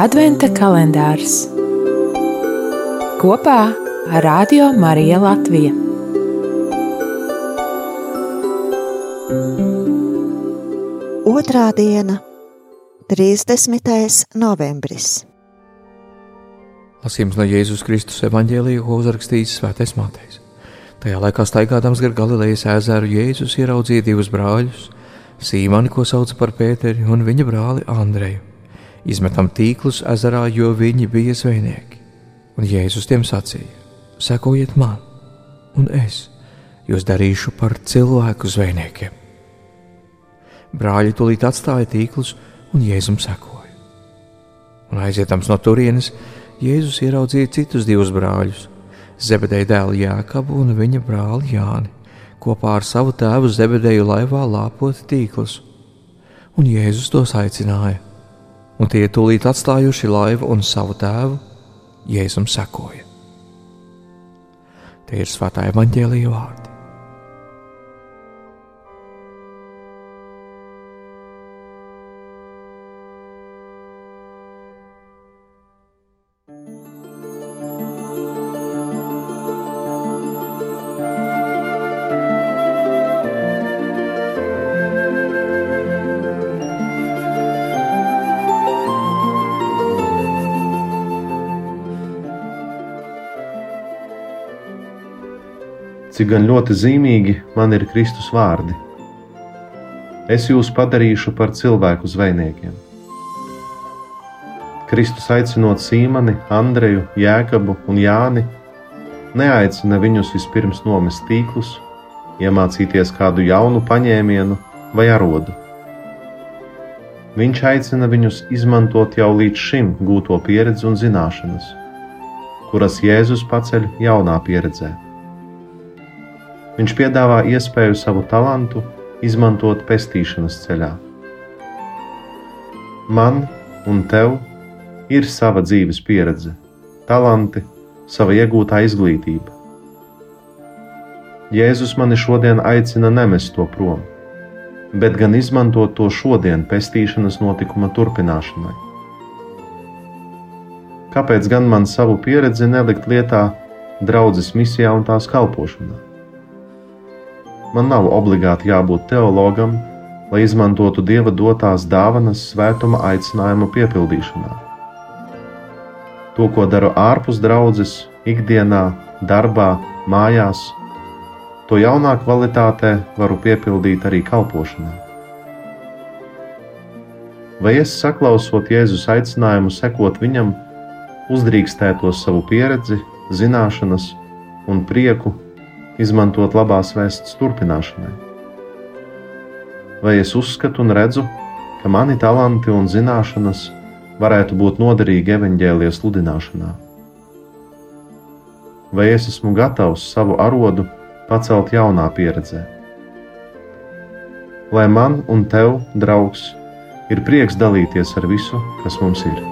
Adventa kalendārs kopā ar Radio Mariju Latviju. Otrā diena, 30. novembris. Lasījums no Jēzus Kristus evanģēlīja, ko uzrakstījis Svētais Matejs. Tajā laikā staigādams gar Galilejas ezeru Jēzus ieraudzīja divus brāļus, Sīmani, ko sauca par Pēteri, un viņa brāli Andreju izmetam tīklus ezerā, jo viņi bija zvejnieki. Un Jēzus tiem sacīja: Sekojiet man, un es jūs darīšu par cilvēku zvejniekiem. Brāļi tūlīt atstāja tīklus, un Jēzum sekoja. Un aizietams no turienes, Jēzus ieraudzīja citus divus brāļus - Zebedeja dēlu Jākabu un viņa brāli Jāni, kopā ar savu tēvu Zebedeju laivā lāpot tīklus. Un Jēzus tos aicināja un tie tūlīt atstājuši laivu un savu tēvu, Jēzum sekoja. Tie ir svētā evaņģēlīja vārdi. Cik gan ļoti zīmīgi man ir Kristus vārdi. Es jūs padarīšu par cilvēku zvejniekiem. Kristus aicinot Sīmani, Andreju, Jēkabu un Jāni, neaicina viņus vispirms nomest tīklus, iemācīties kādu jaunu paņēmienu vai arodu. Viņš aicina viņus izmantot jau līdz šim gūto pieredzi un zināšanas, kuras Jēzus paceļ jaunā pieredzē. Viņš piedāvā iespēju savu talantu izmantot pestīšanas ceļā. Man un tev ir sava dzīves pieredze, talanti, sava iegūtā izglītība. Jēzus mani šodien aicina nemest to prom, bet gan izmantot to šodien pestīšanas notikuma turpināšanai. Kāpēc gan man savu pieredzi nelikt lietā draudzes misijā un tās kalpošanā? Man nav obligāti jābūt teologam, lai izmantotu dieva dotās dāvanas svētuma aicinājumu piepildīšanā. To, ko daru ārpus draudzes, ikdienā, darbā, mājās, to jaunā kvalitātē varu piepildīt arī kalpošanā. Vai es saklausot Jēzus aicinājumu sekot viņam, uzdrīkstētos savu pieredzi, zināšanas un prieku izmantot labās vēstas turpināšanai? Vai es uzskatu un redzu, ka mani talanti un zināšanas varētu būt noderīgi evaņģēlijas sludināšanā? Vai es esmu gatavs savu arodu pacelt jaunā pieredzē? Lai man un tev, draugs, ir prieks dalīties ar visu, kas mums ir.